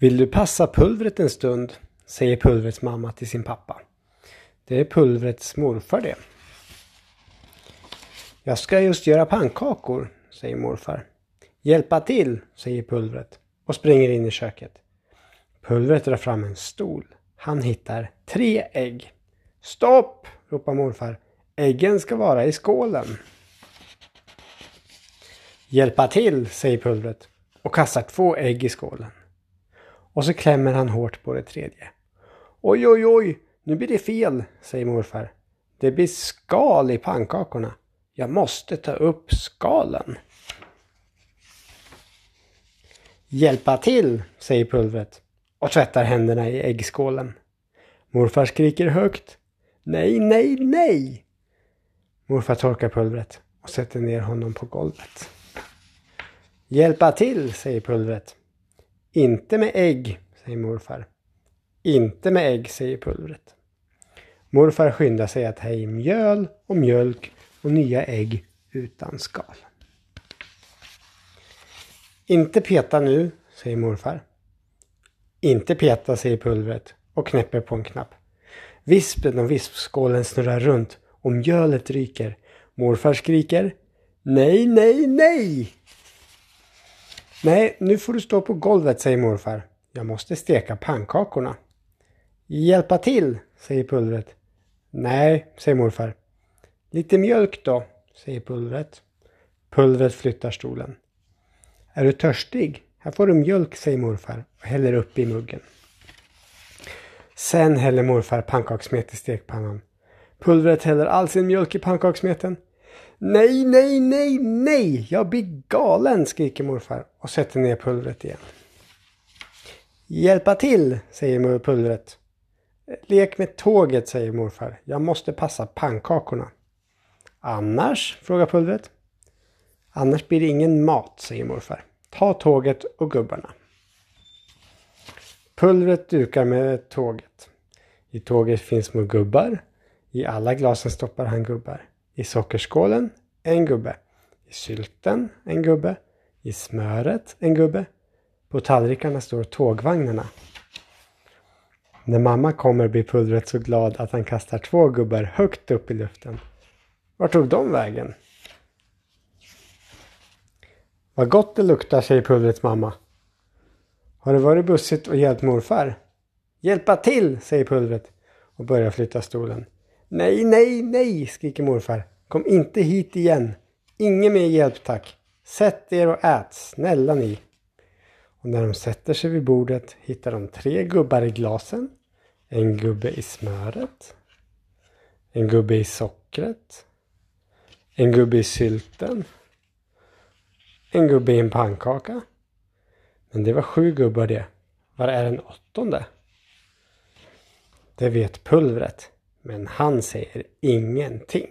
Vill du passa pulvret en stund? säger pulvrets mamma till sin pappa. Det är pulvrets morfar det. Jag ska just göra pannkakor, säger morfar. Hjälpa till, säger pulvret och springer in i köket. Pulvret drar fram en stol. Han hittar tre ägg. Stopp! ropar morfar. Äggen ska vara i skålen. Hjälpa till, säger pulvret och kastar två ägg i skålen. Och så klämmer han hårt på det tredje. Oj, oj, oj, nu blir det fel, säger morfar. Det blir skal i pannkakorna. Jag måste ta upp skalen. Hjälpa till, säger pulvret och tvättar händerna i äggskålen. Morfar skriker högt. Nej, nej, nej! Morfar torkar pulvret och sätter ner honom på golvet. Hjälpa till, säger pulvret. Inte med ägg, säger morfar. Inte med ägg, säger pulvret. Morfar skyndar sig att ha i mjöl och mjölk och nya ägg utan skal. Inte peta nu, säger morfar. Inte peta, säger pulvret och knäpper på en knapp. Vispen och vispskålen snurrar runt och mjölet ryker. Morfar skriker Nej, nej, nej! Nej, nu får du stå på golvet, säger morfar. Jag måste steka pannkakorna. Hjälpa till, säger pulvret. Nej, säger morfar. Lite mjölk då, säger pulvret. Pulvret flyttar stolen. Är du törstig? Här får du mjölk, säger morfar och häller upp i muggen. Sen häller morfar pannkakssmet i stekpannan. Pulvret häller all sin mjölk i pannkakssmeten. Nej, nej, nej, nej! Jag blir galen, skriker morfar och sätter ner pulvret igen. Hjälpa till, säger pulvret. Lek med tåget, säger morfar. Jag måste passa pannkakorna. Annars? frågar pulvret. Annars blir det ingen mat, säger morfar. Ta tåget och gubbarna. Pulvret dukar med tåget. I tåget finns små gubbar. I alla glasen stoppar han gubbar. I sockerskålen en gubbe. I sylten en gubbe. I smöret en gubbe. På tallrikarna står tågvagnarna. När mamma kommer blir pulvret så glad att han kastar två gubbar högt upp i luften. Var tog de vägen? Vad gott det luktar, säger pulvrets mamma. Har det varit bussigt och hjälpt morfar? Hjälpa till, säger pulvret och börjar flytta stolen. Nej, nej, nej, skriker morfar. Kom inte hit igen. Ingen mer hjälp tack. Sätt er och ät, snälla ni. Och när de sätter sig vid bordet hittar de tre gubbar i glasen. En gubbe i smöret. En gubbe i sockret. En gubbe i sylten. En gubbe i en pannkaka. Men det var sju gubbar det. Var är den åttonde? Det vet pulvret. Men han säger ingenting.